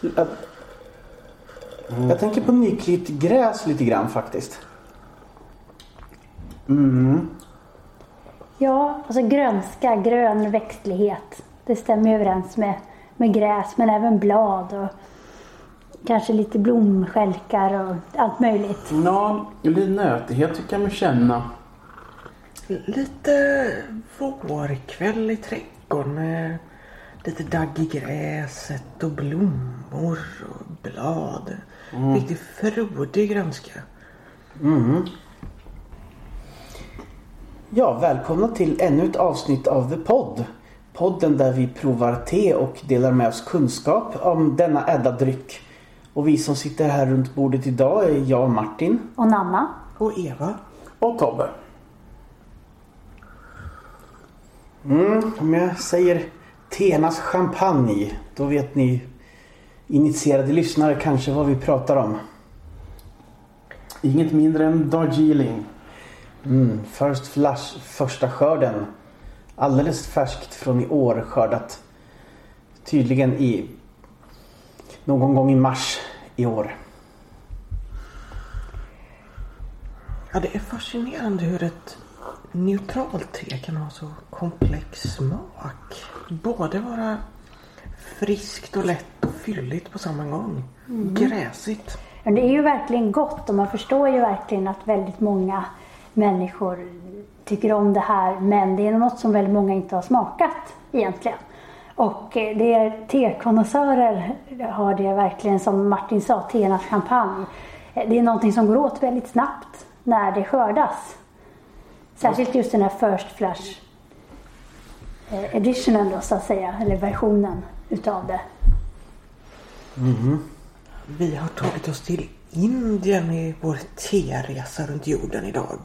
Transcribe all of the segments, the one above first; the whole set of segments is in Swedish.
Jag, jag tänker på nyklippt gräs lite grann faktiskt. Ja, alltså grönska, grön växtlighet. Det stämmer ju överens med, med gräs men även blad och kanske lite blomstjälkar och allt möjligt. Ja, lite nötighet tycker jag mig känna. Lite vårkväll i trädgården med lite dagg i gräset och blommor och blad. Riktigt frodig grönska. Ja, välkomna till ännu ett avsnitt av The Pod. Podden där vi provar te och delar med oss kunskap om denna ädla dryck. Och vi som sitter här runt bordet idag är jag Martin. Och Nanna? Och Eva? Och Tobbe. Om jag säger Tenas champagne, då vet ni initierade lyssnare kanske vad vi pratar om. Inget mindre än Darjeeling. Mm, first flush, första skörden. Alldeles färskt från i år skördat. Tydligen i någon gång i mars i år. Ja, det är fascinerande hur ett neutralt te kan ha så komplex smak. Både vara friskt och lätt och fylligt på samma gång. Gräsigt. Men det är ju verkligen gott och man förstår ju verkligen att väldigt många människor tycker om det här men det är något som väldigt många inte har smakat egentligen. Och eh, det är tekonnässörer har det verkligen som Martin sa, teernas champagne. Eh, Det är någonting som går åt väldigt snabbt när det skördas. Särskilt just den här First Flush eh, editionen då så att säga, eller versionen utav det. Vi har tagit oss till Indien i vår teresa runt jorden idag.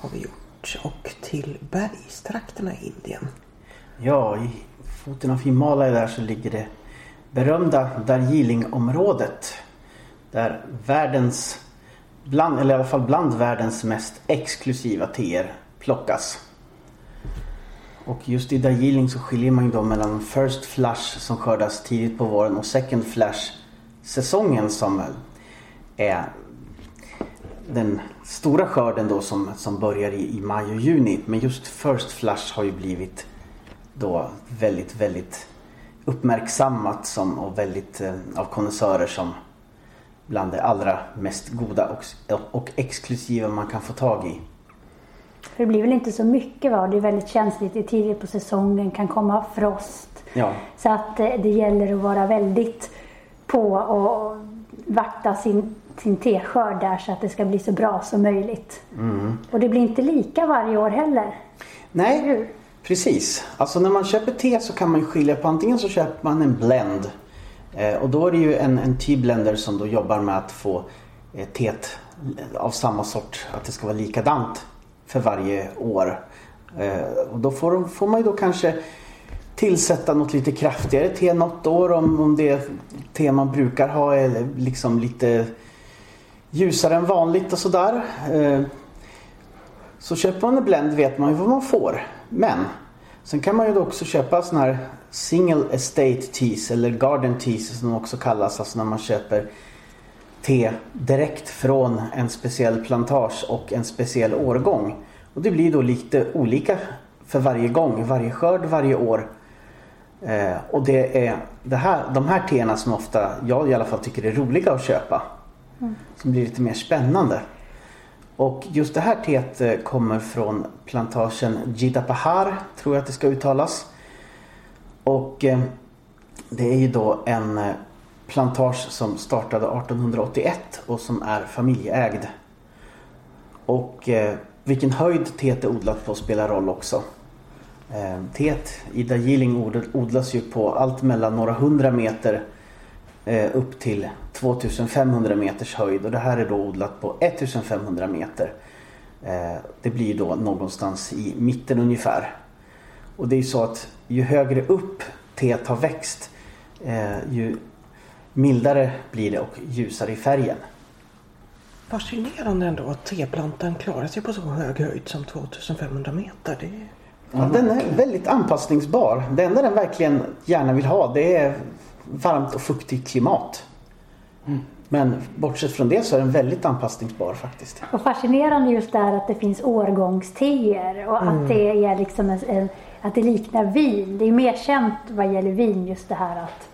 Har vi gjort. Och till bergstrakterna i Indien. Ja, i foten av Himalaya där så ligger det berömda Darjeelingområdet. Där världens, bland, eller i alla fall bland världens mest exklusiva teer plockas. Och just i Darjeeling så skiljer man ju då mellan First Flush som skördas tidigt på våren och Second Flush säsongen som är den stora skörden då som, som börjar i, i maj och juni. Men just First Flush har ju blivit då väldigt, väldigt uppmärksammat som, och väldigt eh, av konnässörer som bland det allra mest goda och, och exklusiva man kan få tag i. För det blir väl inte så mycket va? Det är väldigt känsligt, är tidigt på säsongen, kan komma frost. Ja, Så att eh, det gäller att vara väldigt på och vakta sin, sin teskörd där så att det ska bli så bra som möjligt. Och det blir inte lika varje år heller. nej precis. Alltså när man köper te så kan man skilja på antingen så köper man en blend. Eh, och då är det ju en, en tea-blender som då jobbar med att få eh, teet av samma sort, att det ska vara likadant för varje år. Eh, och då får, får man ju då kanske tillsätta något lite kraftigare te något år om, om det te man brukar ha är liksom lite ljusare än vanligt och sådär. Så köper man en blend vet man ju vad man får. Men sen kan man ju också köpa sån här single estate teas eller garden teas som de också kallas. Alltså när man köper te direkt från en speciell plantage och en speciell årgång. Och det blir då lite olika för varje gång, varje skörd, varje år. Eh, och det är det här, de här teerna som ofta jag i alla fall tycker är roliga att köpa. Som blir lite mer spännande. Och just det här teet eh, kommer från plantagen Jidapahar, tror jag att det ska uttalas. Och eh, det är ju då en eh, plantage som startade 1881 och som är familjeägd. Och vilken höjd teet är odlat på spelar roll också. Teet i Darjeeling odlas ju på allt mellan några hundra meter upp till 2500 meters höjd och det här är då odlat på 1500 meter. Eh, det blir då någonstans i mitten ungefär. Och det är ju så att ju högre upp teet har växt eh, ju mildare blir det och ljusare i färgen. Fascinerande ändå att teplantan klarar sig på så hög höjd som 2500 meter. Det är... Ja, den är väldigt anpassningsbar. Det enda den verkligen gärna vill ha det är varmt och fuktigt klimat. Men bortsett från det så är den väldigt anpassningsbar faktiskt. Och fascinerande just det här att det finns årgångsteer och att det är liksom en, en, att det liknar vin. Det är mer känt vad gäller vin just det här att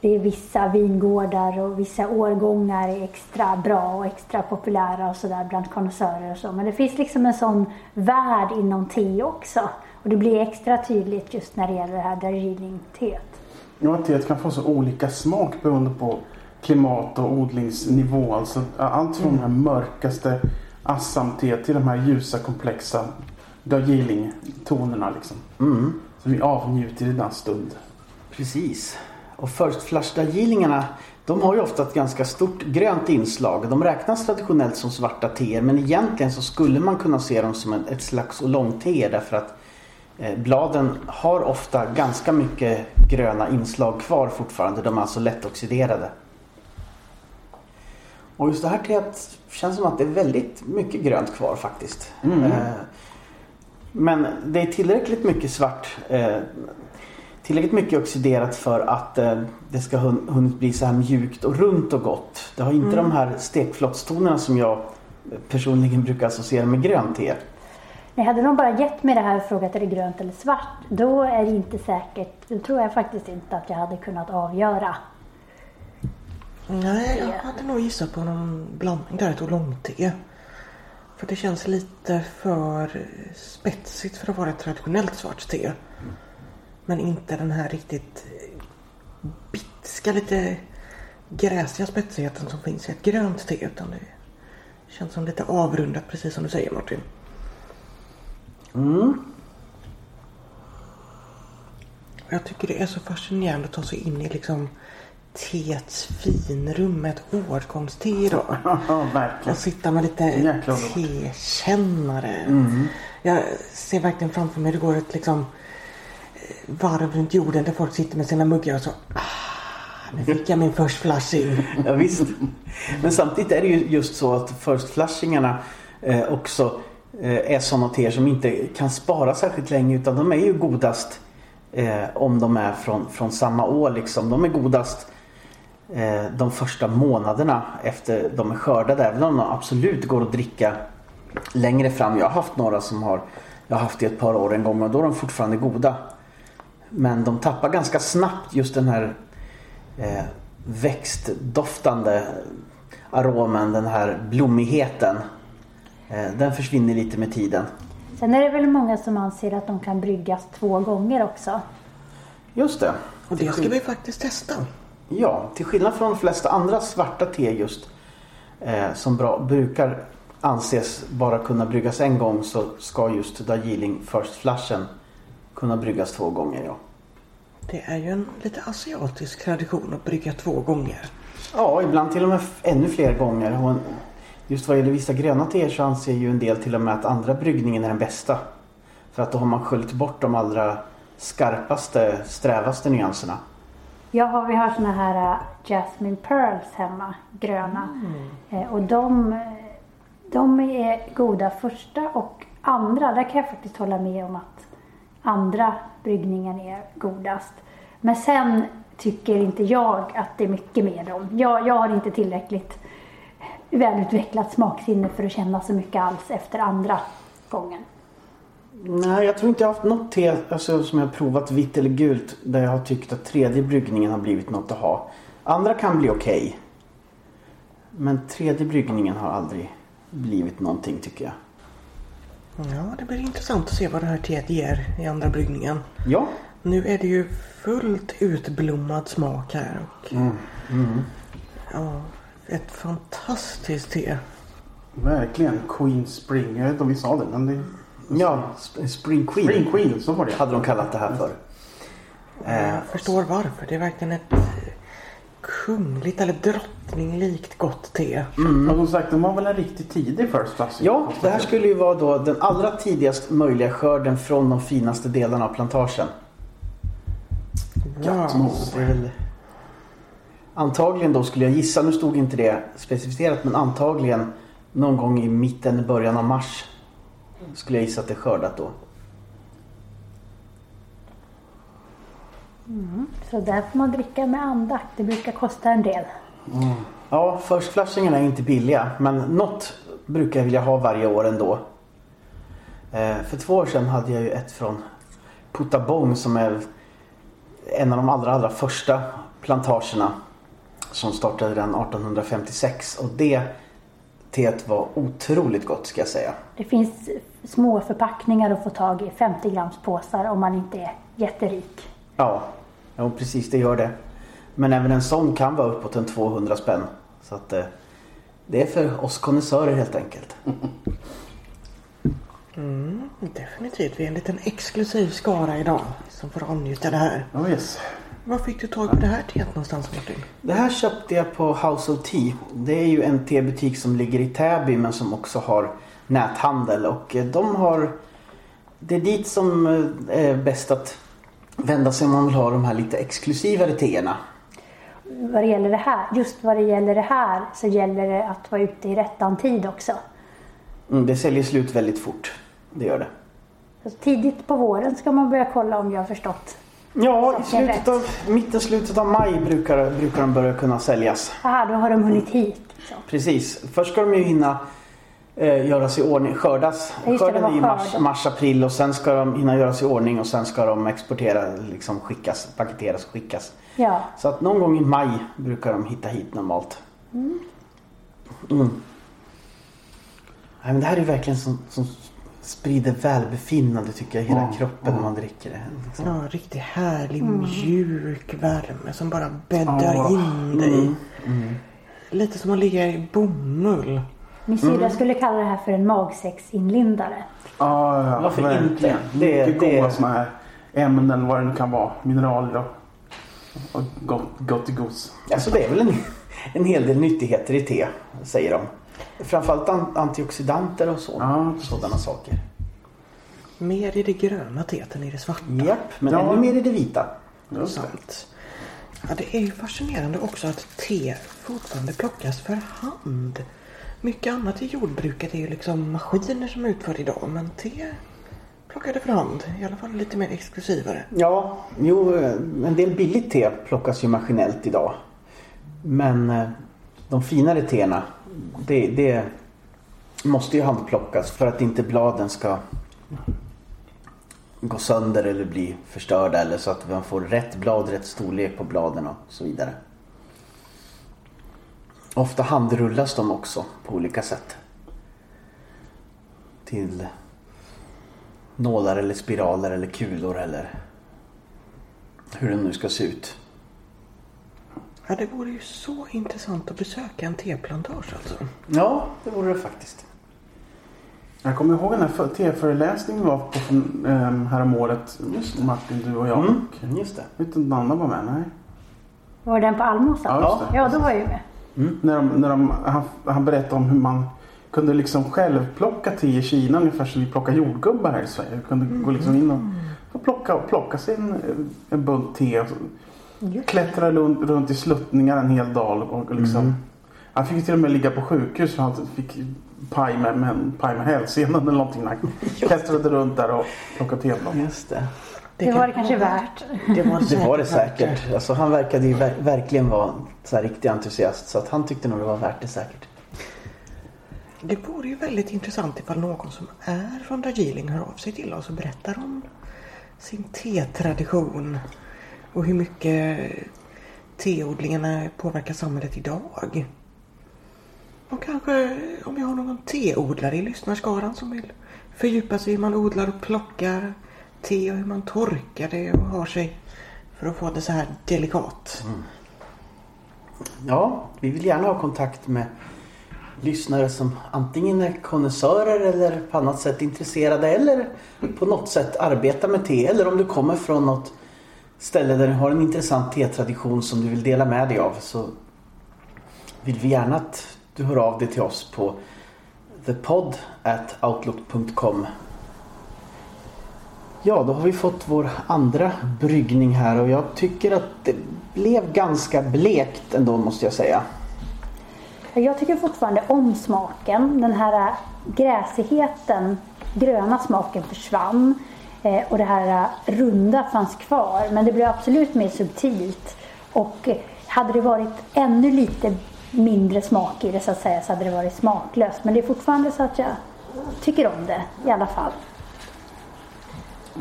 det är vissa vingårdar och vissa årgångar är extra bra och extra populära och sådär bland konnässörer och så. Men det finns liksom en sån värld inom te också. Och det blir extra tydligt just när det gäller det här Darjeeling-teet. Ja, att teet kan få så olika smak beroende på klimat och odlingsnivå. Alltså allt från de här mörkaste Assam-teet till de här ljusa komplexa Darjeeling-tonerna liksom. Mm. Som vi avnjuter i denna stund. Precis. Och First Flush Darjeelingarna de har ju ofta ett ganska stort grönt inslag. De räknas traditionellt som svarta teer men egentligen så skulle man kunna se dem som ett, slags oolong-teer därför att bladen har ofta ganska mycket gröna inslag kvar fortfarande. De är alltså lättoxiderade. Och just det här teet känns som att det är väldigt mycket grönt kvar faktiskt. Mm. Eh, men det är tillräckligt mycket svart eh, tillräckligt mycket oxiderat för att eh, det ska hun- hunnit bli så här mjukt och runt och gott. Det har inte de här stekflottstonerna som jag personligen brukar associera med grönt te. Nej, hade de bara gett mig det här och frågat är det grönt eller svart, då är det inte säkert. Då tror jag faktiskt inte att jag hade kunnat avgöra. Nej, jag hade nog gissat på någon blandning där, ett oolong-te. För det känns lite för spetsigt för att vara ett traditionellt svart te. Men inte den här riktigt bitska, lite gräsiga spetsigheten som finns i ett grönt te. Utan det känns som lite avrundat, precis som du säger Martin. Mm. Jag tycker det är så fascinerande att ta sig in i liksom teets finrum med ett årgångste idag. Ja, verkligen. Och sitta med lite tekännare. Jag ser verkligen framför mig det går ett liksom eh, varv runt jorden där folk sitter med sina muggar och så ah, nu fick jag min first flush in. Ja, visst. Men samtidigt är det ju just så att first flushingarna eh, också Eh, är sådana teer som inte kan spara särskilt länge utan de är ju godast eh, om de är från, från samma år liksom. De är godast eh, de första månaderna efter de är skördade även om de absolut går att dricka längre fram. Jag har haft några som har jag har haft i ett par år en gång och då är de fortfarande goda. Men de tappar ganska snabbt just den här eh, växtdoftande aromen, den här blommigheten. Eh, den försvinner lite med tiden. Sen är det väl många som anser att de kan bryggas två gånger också. Just det. Och det ska vi faktiskt testa. Ja, till skillnad från de flesta andra svarta te just eh, som bra, brukar anses bara kunna bryggas en gång så ska just Darjeeling First Flushen kunna bryggas två gånger. Ja, Det är ju en lite asiatisk tradition att brygga två gånger. ja ibland till och med ännu fler gånger. Och en, just vad gäller vissa gröna teer så anser ju en del till och med att andra bryggningen är den bästa. För att då har man sköljt bort de allra skarpaste, strävaste nyanserna. Jag har, vi har såna här äh, Jasmine Pearls hemma, gröna. Eh, och de, eh, de är goda första och andra. Där kan jag faktiskt hålla med om att andra bryggningen är godast. Men sen tycker inte jag att det är mycket med dem. Jag, jag har inte tillräckligt välutvecklat smaksinne för att känna så mycket alls efter andra gången. Nej, jag tror inte jag har haft något te alltså, som jag har provat vitt eller gult där jag har tyckt att tredje bryggningen har blivit något att ha. Andra kan bli okej. Men tredje bryggningen har aldrig blivit någonting tycker jag. Ja, det blir intressant att se vad det här teet ger i andra bryggningen. Ja, Nu är det ju fullt utblommad smak här. Och, Ja, ett fantastiskt te. Verkligen. Queen Spring. Jag vet inte om vi sa det men det... ja Sp- Spring Queen Spring Queen, så var det. hade de kallat det här för. Eh, Jag förstår varför. Det är verkligen ett eh, kungligt eller drottninglikt gott te. Och som sagt, de var väl en riktigt tidig First Class. ja, det här skulle ju vara då den allra tidigast möjliga skörden från de finaste delarna av plantagen. Wow. Väl... Antagligen då skulle jag gissa, nu stod inte det specificerat, men antagligen någon gång i mitten, början av mars skulle jag gissa att det är skördat då. Så där får man dricka med andakt. Det brukar kosta en del. Ja, first flushingen är inte billiga men något brukar jag vilja ha varje år ändå. Eh, för två år sedan hade jag ju ett från Putabong som är en av de allra, allra första plantagerna som startade redan 1856 och det teet var otroligt gott ska jag säga. Det finns små förpackningar att få tag i. 50 grams påsar om man inte är jätterik. Ja, ja precis det gör det. Men även en sån kan vara uppåt en 200 spänn. Så att eh, det är för oss konnässörer helt enkelt. Mm, definitivt. Vi är en liten exklusiv skara idag som får avnjuta det här. Oh, yes. Var fick du tag på det här teet någonstans Martin? Det här köpte jag på House of Tea. Det är ju en tebutik som ligger i Täby men som också har näthandel och eh, de har Det är dit som eh, är bäst att vända sig om man vill ha de här lite exklusivare teerna. Vad det gäller det här, just vad det gäller det här så gäller det att vara ute i rättan tid också. Mm, det säljer slut väldigt fort. Det gör det. Så tidigt på våren ska man börja kolla om jag har förstått. Ja, i slutet av, mitten, slutet av maj brukar, brukar de börja kunna säljas. Aha, då har de hunnit hit. Liksom. Precis. Först ska de ju hinna eh, göras i ordning, skördas. Ja, Skörden är i mars, mars, april och sen ska de hinna göras i ordning och sen ska de exportera, liksom skickas, paketeras och skickas. Ja, Så att någon gång i maj brukar de hitta hit normalt. Mm. Nej, men det här är verkligen som, som sprider välbefinnande tycker jag i hela Ja, kroppen när man dricker det. Liksom. Ja, riktigt härlig mjuk värme som bara bäddar in dig. Lite som att ligga i bomull. min syrra skulle kalla det här för en magsäcksinlindare. Ja, ja, Varför verkligen. inte? Det- Mycket det- goda såna här ämnen, vad det nu kan vara. Mineraler och, och gott, gott gos. Alltså det är väl en, en hel del nyttigheter i te, säger de. Framförallt an, antioxidanter och så. Ja, sådana saker. Mer i det gröna teet än i det svarta. Japp, men Ja. ännu mer i det vita. Det. Sant. Ja, det är ju fascinerande också att te fortfarande plockas för hand. Mycket annat i jordbruket är ju liksom maskiner som utför idag. Men te plockade för hand. I alla fall lite mer exklusivare. Ja, jo, eh, en del billigt te plockas ju maskinellt idag. Men eh, de finare teerna, det, det måste ju handplockas för att inte bladen ska gå sönder eller bli förstörda eller så att man får rätt blad, rätt storlek på bladen och så vidare. Ofta handrullas de också på olika sätt. Till nålar eller spiraler eller kulor eller hur den nu ska se ut. Ja, det vore ju så intressant att besöka en teplantage alltså. Ja, det vore det faktiskt. Jag kommer ihåg den här för- teföreläsningen vi var på um, häromåret. Martin, du och jag. Mm, Och, just det. vet inte Nanna var med? Nej. Var den på Almosan? Ja. Ja, då var jag ju med. När de, när de, han, han berättade om hur man kunde liksom själv plocka te i Kina ungefär som vi plockar jordgubbar här i Sverige. Du kunde gå liksom in och, och plocka, plocka sig en, en bunt te. Och så, klättra runt, i sluttningar en hel dag. Och liksom, Han fick ju till och med ligga på sjukhus för han fick paj med, med, paj med hälsenan eller någonting. Han klättrade runt där och plockade teblad. Just det. Det var det kanske värt. Det var, Det var det säkert. Alltså, han verkade ju ver- verkligen vara så här riktig entusiast. Så att han tyckte nog det var värt det säkert. Det vore ju väldigt intressant ifall någon som är från Darjeeling hör av sig till oss och berättar om sin tetradition och hur mycket teodlingarna påverkar samhället idag. Och kanske om vi har någon teodlare i lyssnarskaran som vill fördjupa sig i hur man odlar och plockar te och hur man torkar det och har sig för att få det så här delikat. Mm. Ja, vi vill gärna ha kontakt med lyssnare som antingen är konnässörer eller på annat sätt intresserade eller på något sätt arbetar med te. Eller om du kommer från något ställe där du har en intressant tetradition som du vill dela med dig av så vill vi gärna att du hör av dig till oss på thepod at outlook.com Ja, då har vi fått vår andra bryggning här och jag tycker att det blev ganska blekt ändå måste jag säga. Jag tycker fortfarande om smaken. Den här gräsigheten, gröna smaken försvann. Eh, och det här eh, runda fanns kvar. Men det blev absolut mer subtilt. Och eh, hade det varit ännu lite mindre smak i det så att säga så hade det varit smaklöst. Men det är fortfarande så att jag tycker om det i alla fall.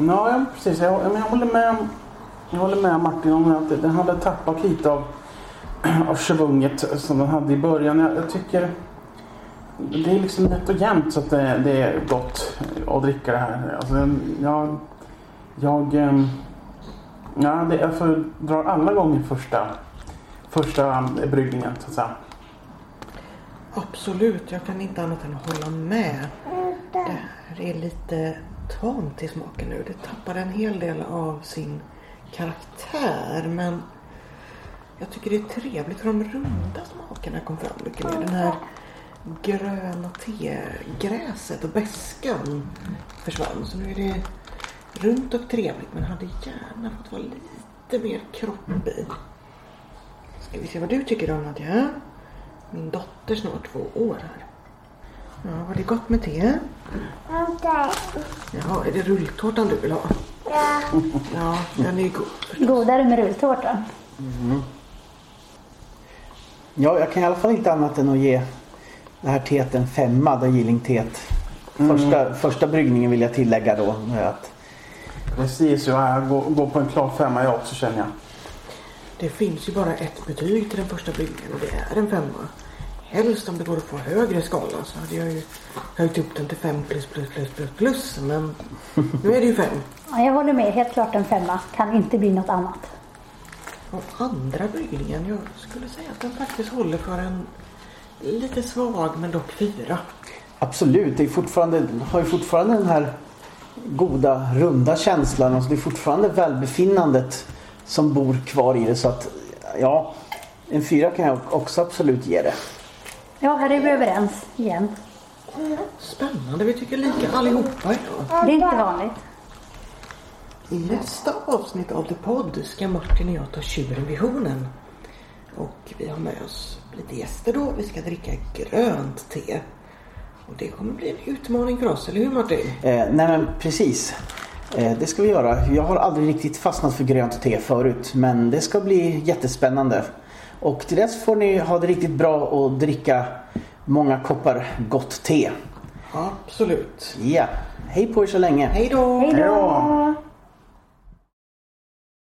Ja, precis. Jag, jag, håller med, jag håller med Martin om att den hade tappat lite av, av schvunget som den hade i början. Jag, jag tycker det är liksom nätt och jämnt så att det, det är gott att dricka det här. Alltså, jag, jag, ehm, ja, det, jag föredrar alla gånger första, första bryggningen så att säga. Absolut, jag kan inte annat än hålla med. Det här är lite tamt i smaken nu. Det tappar en hel del av sin karaktär men jag tycker det är trevligt för de runda smakerna kom fram mycket mer. Den här gröna tegräset och beskan försvann. Så nu är det runt och trevligt men hade gärna fått vara lite mer kropp i. Ska vi se vad du tycker om Nadja? Min dotter snart två år här. Ja, var det gott med te? Inte. Jaha, är det rulltårtan du vill ha? Ja. Ja, den är god. Godare med rulltårta. Ja, jag kan i alla fall inte annat än att ge det här teet en femma, det Gillingteet. Första, första bryggningen vill jag tillägga då. Att, Precis, jag går, går på en klar femma jag också känner jag. Det finns ju bara ett betyg till den första bryggningen och det är en femma. Helst om det går att få högre skala så hade jag ju höjt upp den till fem plus plus plus plus plus. Men nu är det ju fem. Ja, jag håller med, helt klart en femma. Kan inte bli något annat. Och andra bryggningen, jag skulle säga att den faktiskt håller för en lite svag men dock fyra. absolut, det är fortfarande, har ju fortfarande den här goda runda känslan. Alltså det är fortfarande välbefinnandet som bor kvar i det. Så att ja, en fyra kan jag också absolut ge det. Ja, här är vi överens igen. Spännande, vi tycker lika allihopa idag. Det är inte vanligt. I nästa avsnitt av The Podd ska Martin och jag ta tjuren vid hornen. Och vi har med oss lite gäster då. Vi ska dricka grönt te. Och det kommer bli en utmaning för oss, eller hur Martin? Eh, nej men precis. Eh, det ska vi göra. Jag har aldrig riktigt fastnat för grönt te förut. Men det ska bli jättespännande. Och till dess får ni ha det riktigt bra och dricka många koppar gott te. Absolut. Ja, hej på er så länge. Hej då! Hej då!